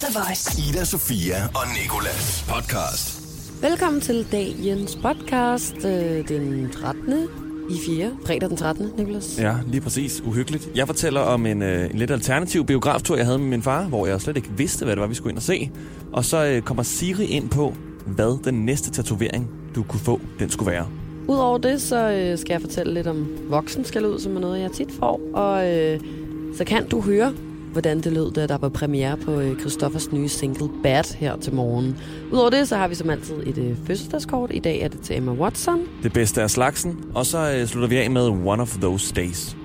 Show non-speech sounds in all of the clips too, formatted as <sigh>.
The Voice. Ida, Sofia og Nikolas podcast. Velkommen til dagens podcast øh, den 13. i 4. Fredag den 13. Niklas. Ja, lige præcis. Uhyggeligt. Jeg fortæller om en, øh, en lidt alternativ biograftur, jeg havde med min far, hvor jeg slet ikke vidste, hvad det var, vi skulle ind og se. Og så øh, kommer Siri ind på, hvad den næste tatovering, du kunne få, den skulle være. Udover det, så øh, skal jeg fortælle lidt om voksen skal ud, som er noget, jeg tit får. Og øh, så kan du høre, hvordan det lød, da der var premiere på øh, Christoffers nye single Bad her til morgen. Udover det, så har vi som altid et øh, fødselsdagskort. I dag er det til Emma Watson. Det bedste af slagsen. Og så øh, slutter vi af med One of Those Days.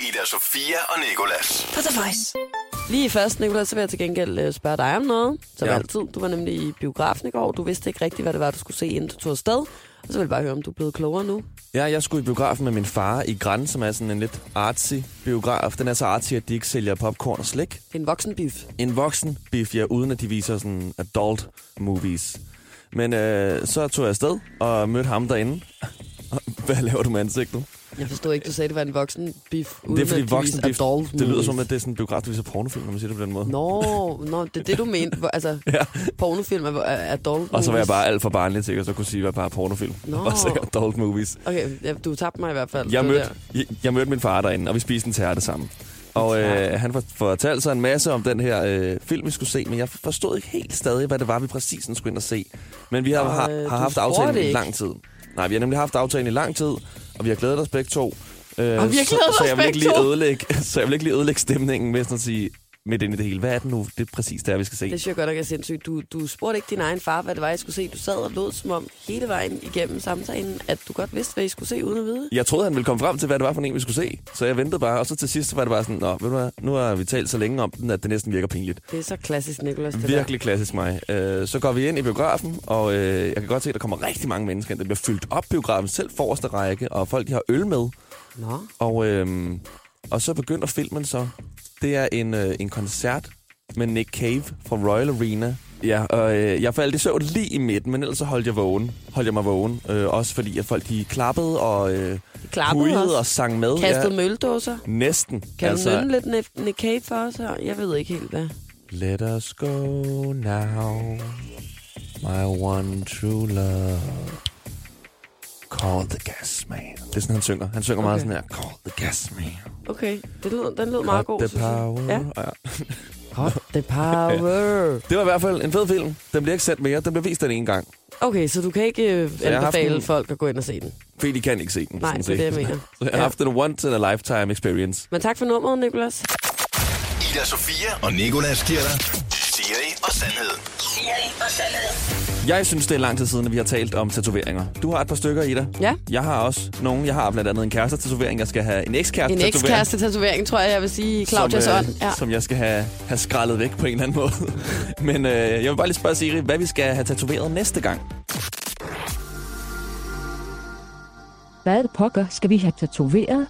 Ida, Sofia og Nikolas. På The Voice. Lige først, Nicolás, så vil jeg til gengæld øh, spørge dig om noget. Som Ja. altid. Du var nemlig i biografen i går. Du vidste ikke rigtigt, hvad det var, du skulle se, inden du tog afsted. Og så vil jeg bare høre, om du er blevet klogere nu. Ja, jeg skulle i biografen med min far i Gran, som er sådan en lidt artsy biograf. Den er så artsy, at de ikke sælger popcorn og slik. En voksen biff. En voksen biff, ja, uden at de viser sådan adult movies. Men øh, så tog jeg afsted og mødte ham derinde. <laughs> Hvad laver du med ansigtet? Jeg forstod ikke, du sagde, det var en voksen. Uden det er fordi voksen adult det lyder som, at det er sådan en biograf, der viser pornofilm, når man siger det på den måde. Nå, nå, det er det, du mente. Altså, <laughs> Ja. pornofilm er er adult Og så var jeg bare alt for barnlig jeg så kunne sige, at jeg bare pornofilm. Nå. Og så adult movies. Okay, ja, du tabte mig i hvert fald. Jeg mødte, jeg, jeg mødte min far derinde, og vi spiste en tærte sammen. Og øh, han for- fortalte sig en masse om den her øh, film, vi skulle se, men jeg forstod ikke helt stadig, hvad det var, vi præcis skulle ind og se. Men vi har, har, øh, har du haft aftalen i lang tid. Nej, vi har nemlig haft aftalen i lang tid, og vi har glædet os begge to. Øh, Og vi har glædet så, os så jeg vil ikke lige ødelægge, <laughs> Så jeg vil ikke lige ødelægge stemningen med sådan at sige, midt ind i det hele. Hvad er det nu, det er præcis der, vi skal se? Det synes jeg godt, at er sindssygt. Du, du spurgte ikke din egen far, hvad det var, I skulle se. Du sad og lod som om hele vejen igennem samtalen, at du godt vidste, hvad I skulle se uden at vide. Jeg troede, han ville komme frem til, hvad det var for en, vi skulle se. Så jeg ventede bare, og så til sidst var det bare sådan, Nå, ved du hvad, nu har vi talt så længe om den, at det næsten virker pinligt. Det er så klassisk, Nicolas. Det Virkelig klassisk mig. Øh, så går vi ind i biografen, og øh, jeg kan godt se, at der kommer rigtig mange mennesker. ind. Det bliver fyldt op biografen, selv forreste række, og folk de har øl med. Der. Nå. Og, øh, og så begynder filmen så. Det er en, øh, en koncert med Nick Cave fra Royal Arena. Ja, og øh, jeg faldt i søvn lige i midten, men ellers så holdt jeg vågen. Holdt jeg mig vågen. Øh, også fordi, at folk de klappede og øh, Klappede også. og sang med. Kastet møldåser. Næsten. Kan altså... du nynne lidt Nick- Nick Cave for os? Jeg ved ikke helt, hvad. Let us go now, my one true love. Call the gas man. Det er sådan, han synger. Han synger okay. meget sådan her. Call the gas man. Okay, det lød, den lød meget god. the power. Ja. Ja. Hot the power. <laughs> Det var i hvert fald en fed film. Den bliver ikke set mere. Den bliver vist den ene gang. Okay, så du kan ikke øh, anbefale en- folk at gå ind og se den? Fordi de kan ikke se den. Nej, det er det, jeg mener. <laughs> Så jeg har Ja. haft en once in a lifetime experience. Men tak for nummeret, Nicolas. Ida, Sofia og Nikolas giver dig Siri og Sandhed. Siri og Sandhed. Jeg synes, det er lang tid siden, at vi har talt om tatoveringer. Du har et par stykker, Ida. Ja. Jeg har også nogle. Jeg har blandt andet en kæreste-tatovering. Jeg skal have en ekskæreste En ekskæreste-tatovering, tror jeg, jeg vil sige i Claudias som, ånd. øh, Ja. som jeg skal have, have skrællet væk på en eller anden måde. <laughs> Men øh, jeg vil bare lige spørge Siri, hvad vi skal have tatoveret næste gang. Hvad pokker skal vi have tatoveret?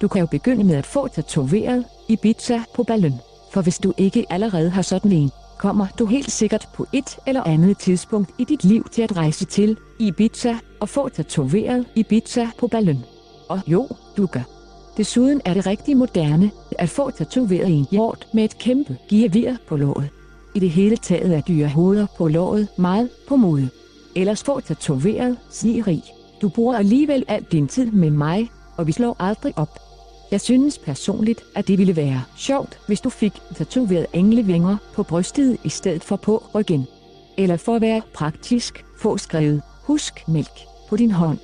Du kan jo begynde med at få tatoveret Ibiza på ballen. For hvis du ikke allerede har sådan en, kommer du helt sikkert på et eller andet tidspunkt i dit liv til at rejse til Ibiza og få tatoveret Ibiza på ballen. Og jo, du gør. Desuden er det rigtig moderne at få tatoveret en hjort med et kæmpe gear på låret. I det hele taget er dyre hoveder på låret meget på mode. Ellers få tatoveret Siri. Du bruger alligevel al din tid med mig, og vi slår aldrig op. Jeg synes personligt, at det ville være sjovt, hvis du fik tatoveret englevinger på brystet i stedet for på ryggen. Eller for at være praktisk, få skrevet, husk mælk, på din hånd.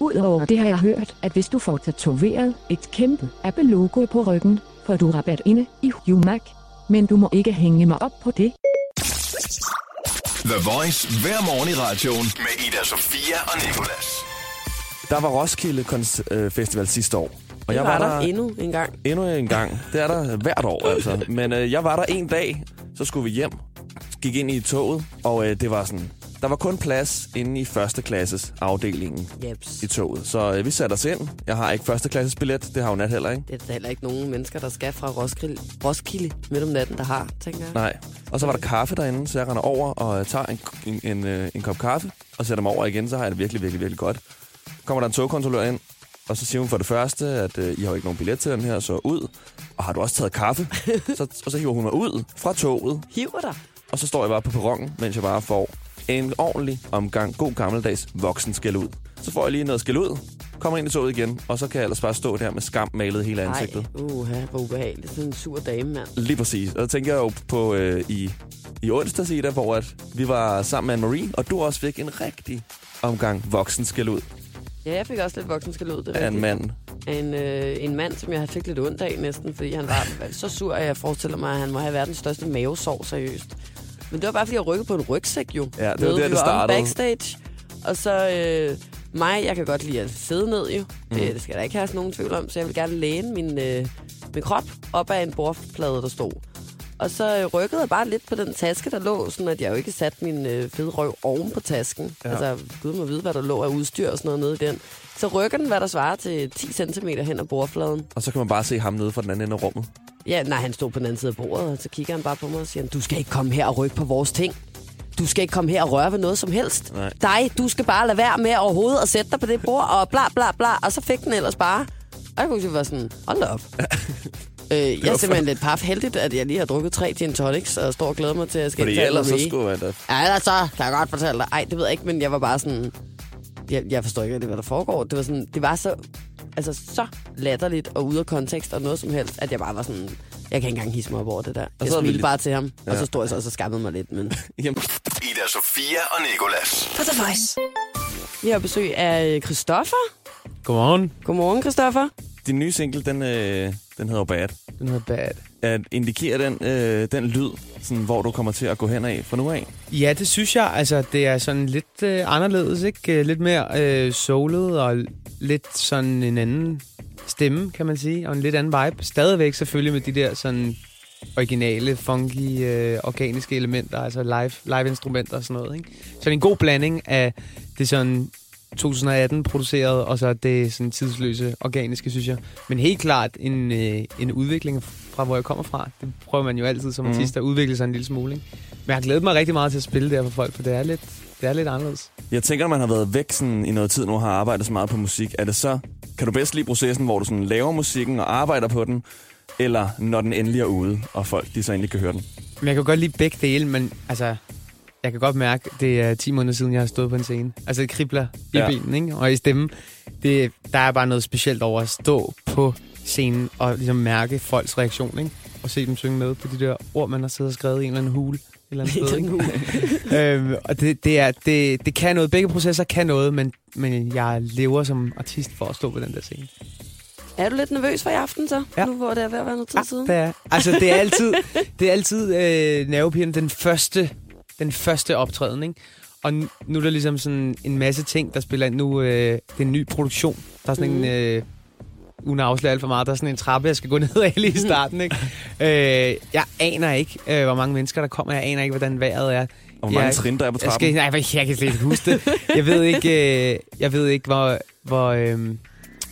Udover det har jeg hørt, at hvis du får tatoveret et kæmpe Apple-logo på ryggen, får du rabat inde i Humac. Men du må ikke hænge mig op på det. The Voice hver morgen i radioen med Ida, Sofia og Nikolas. Der var Roskilde Festival sidste år. Og Det var der endnu en gang. endnu en gang. Det er der hvert år, altså. Men øh, jeg var der en dag, så skulle vi hjem, gik ind i toget, og øh, det var sådan... Der var kun plads inde i første klasses afdelingen Jeps. i toget. Så øh, vi satte os ind. Jeg har ikke første klasses billet. Det har jo Nat heller ikke. Det er der heller ikke nogen mennesker, der skal fra Roskilde, Roskilde midt om natten, der har, tænker jeg. Nej. Og så var der kaffe derinde, så jeg render over og øh, tager en, en, en, øh, en kop kaffe og sætter mig over igen, så har jeg det virkelig, virkelig, virkelig godt. Kommer der en togkontrollør ind, Og så siger hun for det første, at øh, I har jo ikke nogen billet til den her, så ud. Og har du også taget kaffe? <laughs> så, og så hiver hun mig ud fra toget, Hiver dig. og så står jeg bare på perronen, mens jeg bare får en ordentlig omgang god gammeldags voksen skal ud. Så får jeg lige noget skal ud, kommer ind i toget igen, og så kan jeg ellers bare stå der med skam malet hele ansigtet. Ej, uha, hvor ubehageligt. Sådan en sur dame, mand. Lige præcis. Og så tænker jeg jo på øh, i, i onsdags, Ida, hvor at vi var sammen med Anne-Marie, og du også fik en rigtig omgang voksen skal ud Ja, jeg fik også lidt voksen skal ud. Det er af en rigtigt. mand. En, øh, en mand, som jeg fik lidt ondt af næsten, fordi han var så sur, at jeg forestiller mig, at han må have verdens største mavesår, seriøst. Men det var bare, fordi jeg rykkede på en rygsæk, jo. Ja, det var der, vi det omme startede. backstage. Og så øh, mig, jeg kan godt lide at sidde ned, jo. Mm. Det, det skal der ikke have nogen tvivl om, så jeg vil gerne læne min, øh, min krop op ad en bordplade, der stod. Og så øh, rykkede jeg bare lidt på den taske, der lå, sådan at jeg jo ikke satte min øh, fede røv oven på tasken. Ja. Altså, gud må vide, hvad der lå af udstyr og sådan noget nede i den. Så rykker den, hvad der svarer til 10 cm hen ad bordfladen. Og så kan man bare se ham nede fra den anden ende af rummet. Ja, nej, han stod på den anden side af bordet, og så kigger han bare på mig og siger, du skal ikke komme her og rykke på vores ting. Du skal ikke komme her og røre ved noget som helst. Nej. Dig, du skal bare lade være med overhovedet at sætte dig på det bord, og bla bla bla. Og så fik den ellers bare. Og jeg kunne sige, var sådan, hold op. <laughs> øh, jeg er simpelthen lidt paf heldigt, at jeg lige har drukket tre gin tonics, og står og glæder mig til, at jeg skal Fordi ellers så skulle man da... Ja, ellers så kan jeg godt fortælle dig. Ej, det ved jeg ikke, men jeg var bare sådan... Jeg, jeg forstår ikke, rigtig, hvad der foregår. Det var, sådan, det var så, altså, så latterligt og ude af kontekst og noget som helst, at jeg bare var sådan... Jeg kan ikke engang hisse mig op over det der. Jeg så vi smilte lidt- bare til ham, ja. og så stod jeg så og så skammede mig lidt. Men <laughs> Ida Sofia og Nikolas. På The Voice. vi har besøg af Christoffer. Godmorgen. Godmorgen, Christoffer. Din nye single, den, øh, den hedder Bad. Den hedder Bad. At indikerer den, øh, den lyd, sådan, hvor du kommer til at gå hen af fra nu af? Ja, det synes jeg. Altså, det er sådan lidt øh, anderledes, ikke? Øh, Lidt mere øh, soulet og lidt sådan en anden stemme, kan man sige, og en lidt anden vibe. Stadigvæk selvfølgelig med de der sådan originale, funky, øh, organiske elementer, altså live, live instrumenter og sådan noget, ikke? Så det er en god blanding af det sådan 2018 produceret, og så det sådan tidsløse, organiske, synes jeg. Men helt klart en, øh, en udvikling fra, hvor jeg kommer fra. Det prøver man jo altid som artist at udvikle sig en lille smule, ikke? Men jeg har glædet mig rigtig meget til at spille der for folk, for det er lidt, det er lidt anderledes. Jeg tænker, når man har været væk sådan, i noget tid nu og har arbejdet så meget på musik, er det så... Kan du bedst lide processen, hvor du sådan laver musikken og arbejder på den, eller når den endelig er ude, og folk de så endelig kan høre den? Men jeg kan godt lide begge dele, men altså, jeg kan godt mærke, det er 10 måneder siden, jeg har stået på en scene. Altså, det kribler i Ja. ja. benen, ikke? Og i stemmen. Det, der er bare noget specielt over at stå på scenen og ligesom mærke folks reaktion, ikke? Og se dem synge med på de der ord, man har siddet og skrevet i en eller anden hule. Et eller andet <laughs> sted, ikke? <laughs> øhm, og det, det, er, det, det kan noget. Begge processer kan noget, men, men jeg lever som artist for at stå på den der scene. Er du lidt nervøs for i aften så? Ja. Nu hvor det er ved at være noget tid siden. det er, altså, det er altid, det er altid øh, nervepirrende den første, den første optræden, ikke? Og nu, er der ligesom sådan en masse ting, der spiller ind. Nu øh, det er en ny produktion. Der er sådan mm. En... Øh, uden at afsløre alt for meget, der er sådan en trappe, jeg skal gå <laughs> ned af lige i starten, ikke? øh, jeg aner ikke, øh, hvor mange mennesker der kommer. Jeg aner ikke, hvordan vejret er. Og hvor mange Jeg- trin der er på Jeg, trappen? skal, nej, jeg kan slet ikke huske det. Jeg ved ikke, øh, jeg ved ikke hvor... hvor øh,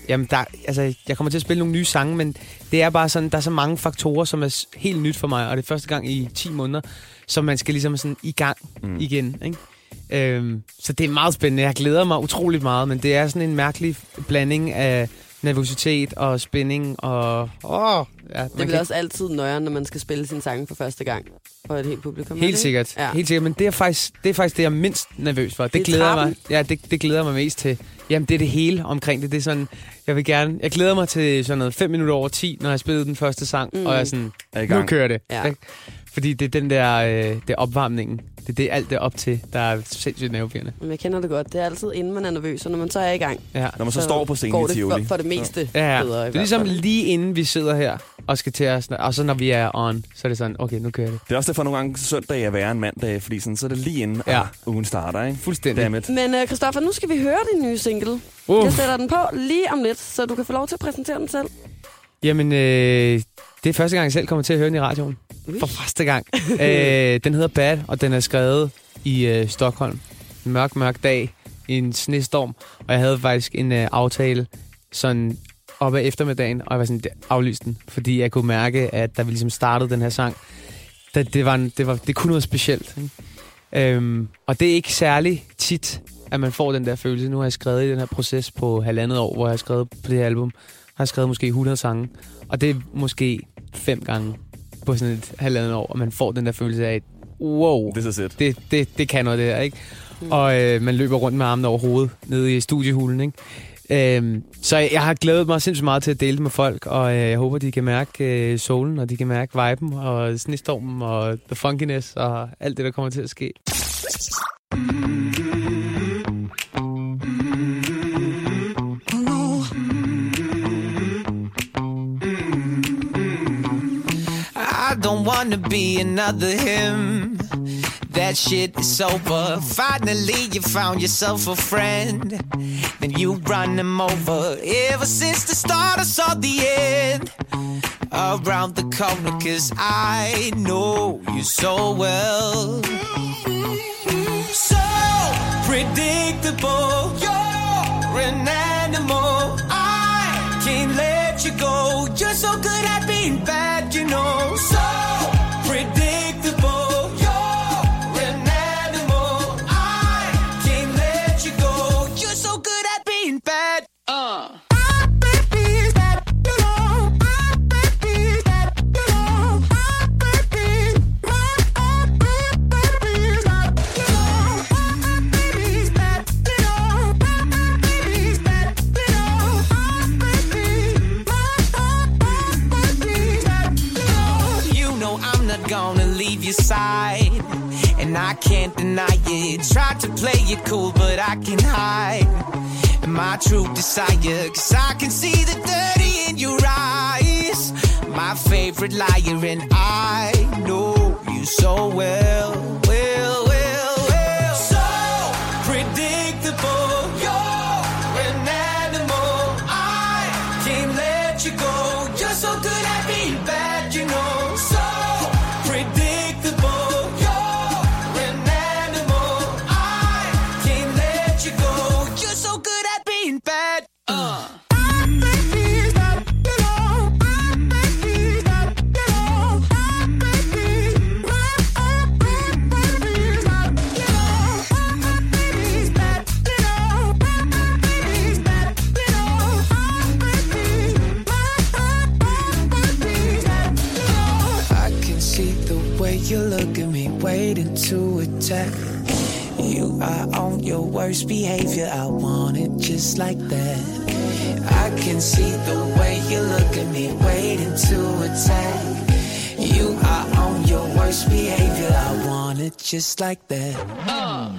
jamen, der, altså, jeg kommer til at spille nogle nye sange, men det er bare sådan, der er så mange faktorer, som er helt nyt for mig, og det er første gang i 10 måneder, så man skal ligesom sådan i gang Mm. igen. Ikke? Øhm, så det er meget spændende. Jeg glæder mig utroligt meget, men det er sådan en mærkelig blanding af nervøsitet og spænding og... Åh, ja, Det er vel også altid nøjere, når man skal spille sin sange for første gang for et helt publikum. det Helt ikke? sikkert. Ja. Helt sikkert. Men det er, faktisk, det er faktisk det, jeg er mindst nervøs for. Det, Det er glæder mig, ja, det, det glæder mig mest til. Jamen, det er det hele omkring det. Det er sådan, jeg vil gerne... Jeg glæder mig til sådan noget 5 minutter over 10, når jeg spillede den første sang, Mm. og jeg er sådan, Er i nu kører det. Ja. Fordi det er den der, øh, det er opvarmningen. Det er det, alt det op til, der er sindssygt nervepirrende. Men jeg kender det godt. Det er altid inden man er nervøs, og når man så er i gang, Ja. Når man så, står på scenen går i det Tivoli. for, for det meste Ja, ja. bedre. Det er ligesom lige inden vi sidder her og skal til at Og så når vi er on, så er det sådan, okay, nu kører det. Det er også derfor nogle gange søndag er værre end mandag, fordi sådan, så er det lige inden Ja. ja. ugen starter, ikke? Fuldstændig. Dammit. Men uh, Christoffer, nu skal vi høre din nye single. Uh. Jeg sætter den på lige om lidt, så du kan få lov til at præsentere den selv. Jamen, øh, det er første gang, jeg selv kommer til at høre den i radioen. For første gang. <laughs> øh, den hedder Bad, og den er skrevet i øh, Stockholm. En mørk, mørk dag i en snestorm. Og jeg havde faktisk en øh, aftale sådan op ad eftermiddagen, og jeg var sådan, "Det- aflyste den. Fordi jeg kunne mærke, at da vi ligesom startede den her sang, det, det, var, en- det, var, det kunne noget specielt. Ikke? Øhm, og det er ikke særlig tit, at man får den der følelse. Nu har jeg skrevet i den her proces på halvandet år, hvor jeg har skrevet på det her album, har jeg skrevet måske 100 sange. Og det er måske fem gange på sådan et halvandet år, og man får den der følelse af, wow, Det er så sæt. det, det, det kan noget det her, ikke? Og øh, man løber rundt med armene over hovedet nede i studiehulen, ikke? Øhm, så jeg har glædet mig sindssygt meget til at dele det med folk, og øh, jeg håber, de kan mærke øh, solen, og de kan mærke viben, og snestormen, og the funkiness, og alt det, der kommer til at ske. I don't wanna be another him. That shit is over. Finally, you found yourself a friend. Then you run him over. Ever since the start, I saw the end. Around the corner, cause I know you so well. So predictable. You're an animal. I can't let you go. You're so good at being bad, it cool, but I can hide my true desire. Cause I can see the dirty in your eyes. My favorite liar, and I know you so. Well, waiting to attack. You are on your worst behavior, I want it just like that. I can see the way you look at me, waiting to attack. You are on your worst behavior, I want it just like that. So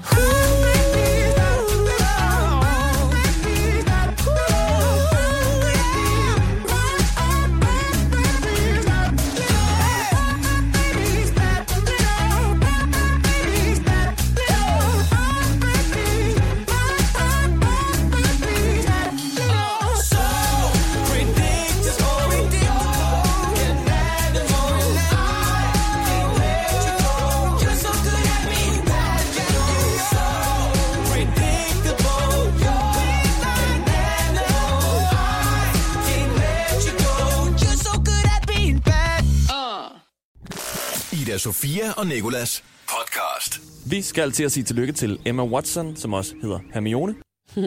Ida Sofia og Nikolas podcast. Vi skal til at sige tillykke til Emma Watson, som også hedder Hermione. <laughs>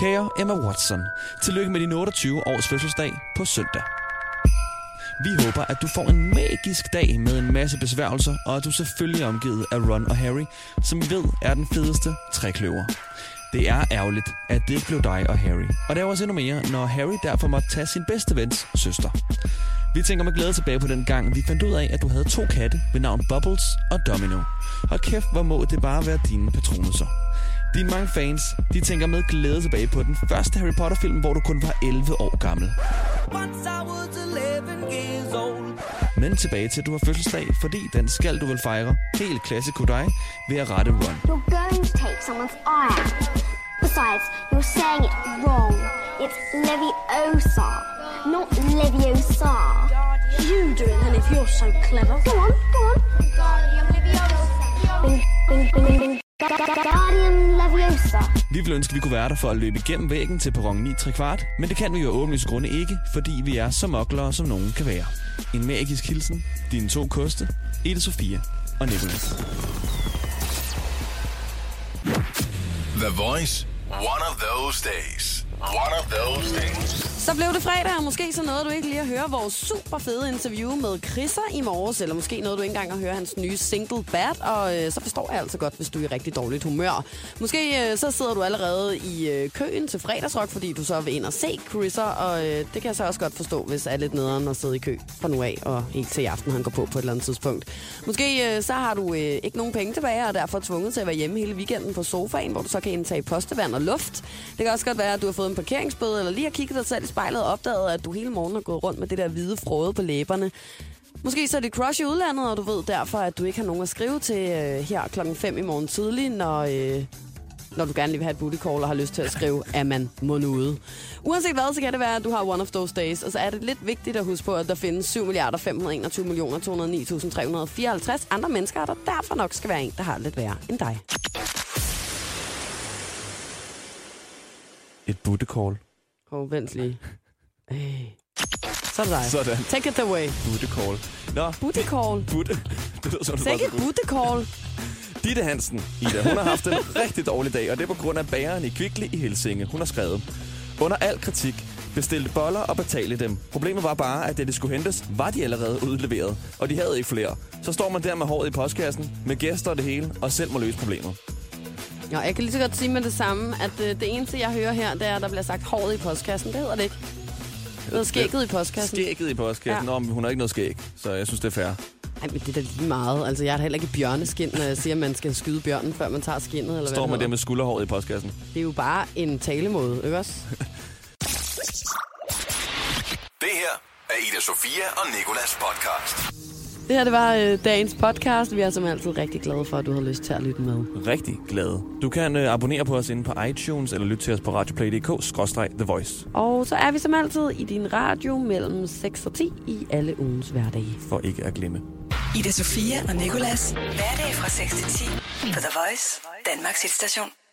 Kære Emma Watson, tillykke med din 28 års fødselsdag på søndag. Vi håber, at du får en magisk dag med en masse besværgelser, og at du selvfølgelig er omgivet af Ron og Harry, som vi ved er den fedeste trækløver. Det er ærgerligt, at det ikke blev dig og Harry. Og der er også endnu mere, når Harry derfor måtte tage sin bedste vens søster. Vi tænker med glæde tilbage på den gang, vi fandt ud af, at du havde to katte ved navn Bubbles og Domino. Og kæft, hvor må det bare være dine patroner dine mange fans, de tænker med glæde tilbage på den første Harry Potter-film, hvor du kun var 11 år gammel. Men tilbage til, at du har fødselsdag, fordi den skal du vel fejre helt klassisk dig ved at rette Ron. You're going to take someone's eye out. Besides, you're saying it wrong. It's Leviosa, not Leviosa. You do it then if you're so clever. Go on, go on. Bing, bing, bing, bing. Leviosa. Vi ville ønske, at vi kunne være der for at løbe igennem væggen til perron 9 3 kvart, men det kan vi jo åbenlyse grunde ikke, fordi vi er så moklere, som nogen kan være. En magisk hilsen, dine to koste, Ida Sofia og Nicolas. The Voice. One of those days. One of those things. Så blev det fredag, og måske så nåede du ikke lige at høre vores super fede interview med Chrisser i morges, eller måske nåede du ikke engang at høre hans nye single Bad, og øh, så forstår jeg altså godt, hvis du er i rigtig dårligt humør. Måske øh, så sidder du allerede i øh, køen til fredagsrock, fordi du så vil ind og se Chrisser, og øh, det kan jeg så også godt forstå, hvis er lidt nederen at sidde i kø fra nu af, og helt til i aften han går på på et eller andet tidspunkt. Måske øh, så har du øh, ikke nogen penge tilbage, og er derfor tvunget til at være hjemme hele weekenden på sofaen, hvor du så kan indtage postevand og luft. Det kan også godt være, at du har fået en parkeringsbøde, eller lige har kigget dig selv i spejlet og opdaget, at du hele morgen har gået rundt med det der hvide frode på læberne. Måske så er det crush i udlandet, og du ved derfor, at du ikke har nogen at skrive til øh, her klokken 5 i morgen tidlig, når, øh, når du gerne lige vil have et booty call og har lyst til at skrive, at man må ude. Uanset hvad, så kan det være, at du har one of those days. Og så er det lidt vigtigt at huske på, at der findes 7 milliarder 521 millioner 209.354 andre mennesker, og der derfor nok skal være en, der har lidt værre end dig. Call. Hov, vent lige. Øh. Så er det dig. Sådan. Take it away. Call. Nå, call. Butte. Det lyder som, det Take it call. Ditte Hansen, Ida, hun har haft en <laughs> rigtig dårlig dag, og det er på grund af bageren i Kvickly i Helsinge. Hun har skrevet, under al kritik, bestilte boller og betalte dem. Problemet var bare, at da de skulle hentes, var de allerede udleveret, og de havde ikke flere. Så står man der med håret i postkassen, med gæster og det hele, og selv må løse problemet. Ja, jeg kan lige så godt sige med det samme, at øh, det eneste, jeg hører her, det er, at der bliver sagt håret i postkassen. Det hedder det ikke. Det hedder skægget i postkassen. Skægget i postkassen. Ja. Nå, men hun har ikke noget skæg, så jeg synes, det er fair. Ej, men det er da lige meget. Altså, jeg er da heller ikke bjørneskin, når jeg siger, at man skal skyde bjørnen, før man tager skinnet, eller Står man det der med skulderhåret i postkassen. Det er jo bare en talemåde, ikke også? <laughs> Det her er Ida Sofia og Nikolas podcast. Det her, det var øh, dagens podcast. Vi er som altid rigtig glade for, at du har lyst til at lytte med. Rigtig glade. Du kan øh, abonnere på os inde på iTunes, eller lytte til os på radioplay.dk-the voice, Og så er vi som altid i din radio mellem 6 og 10 i alle ugens hverdage. for ikke at glemme. Ida Sofia og Nikolas. Hverdag fra 6 til 10 på The Voice, Danmarks hitstation.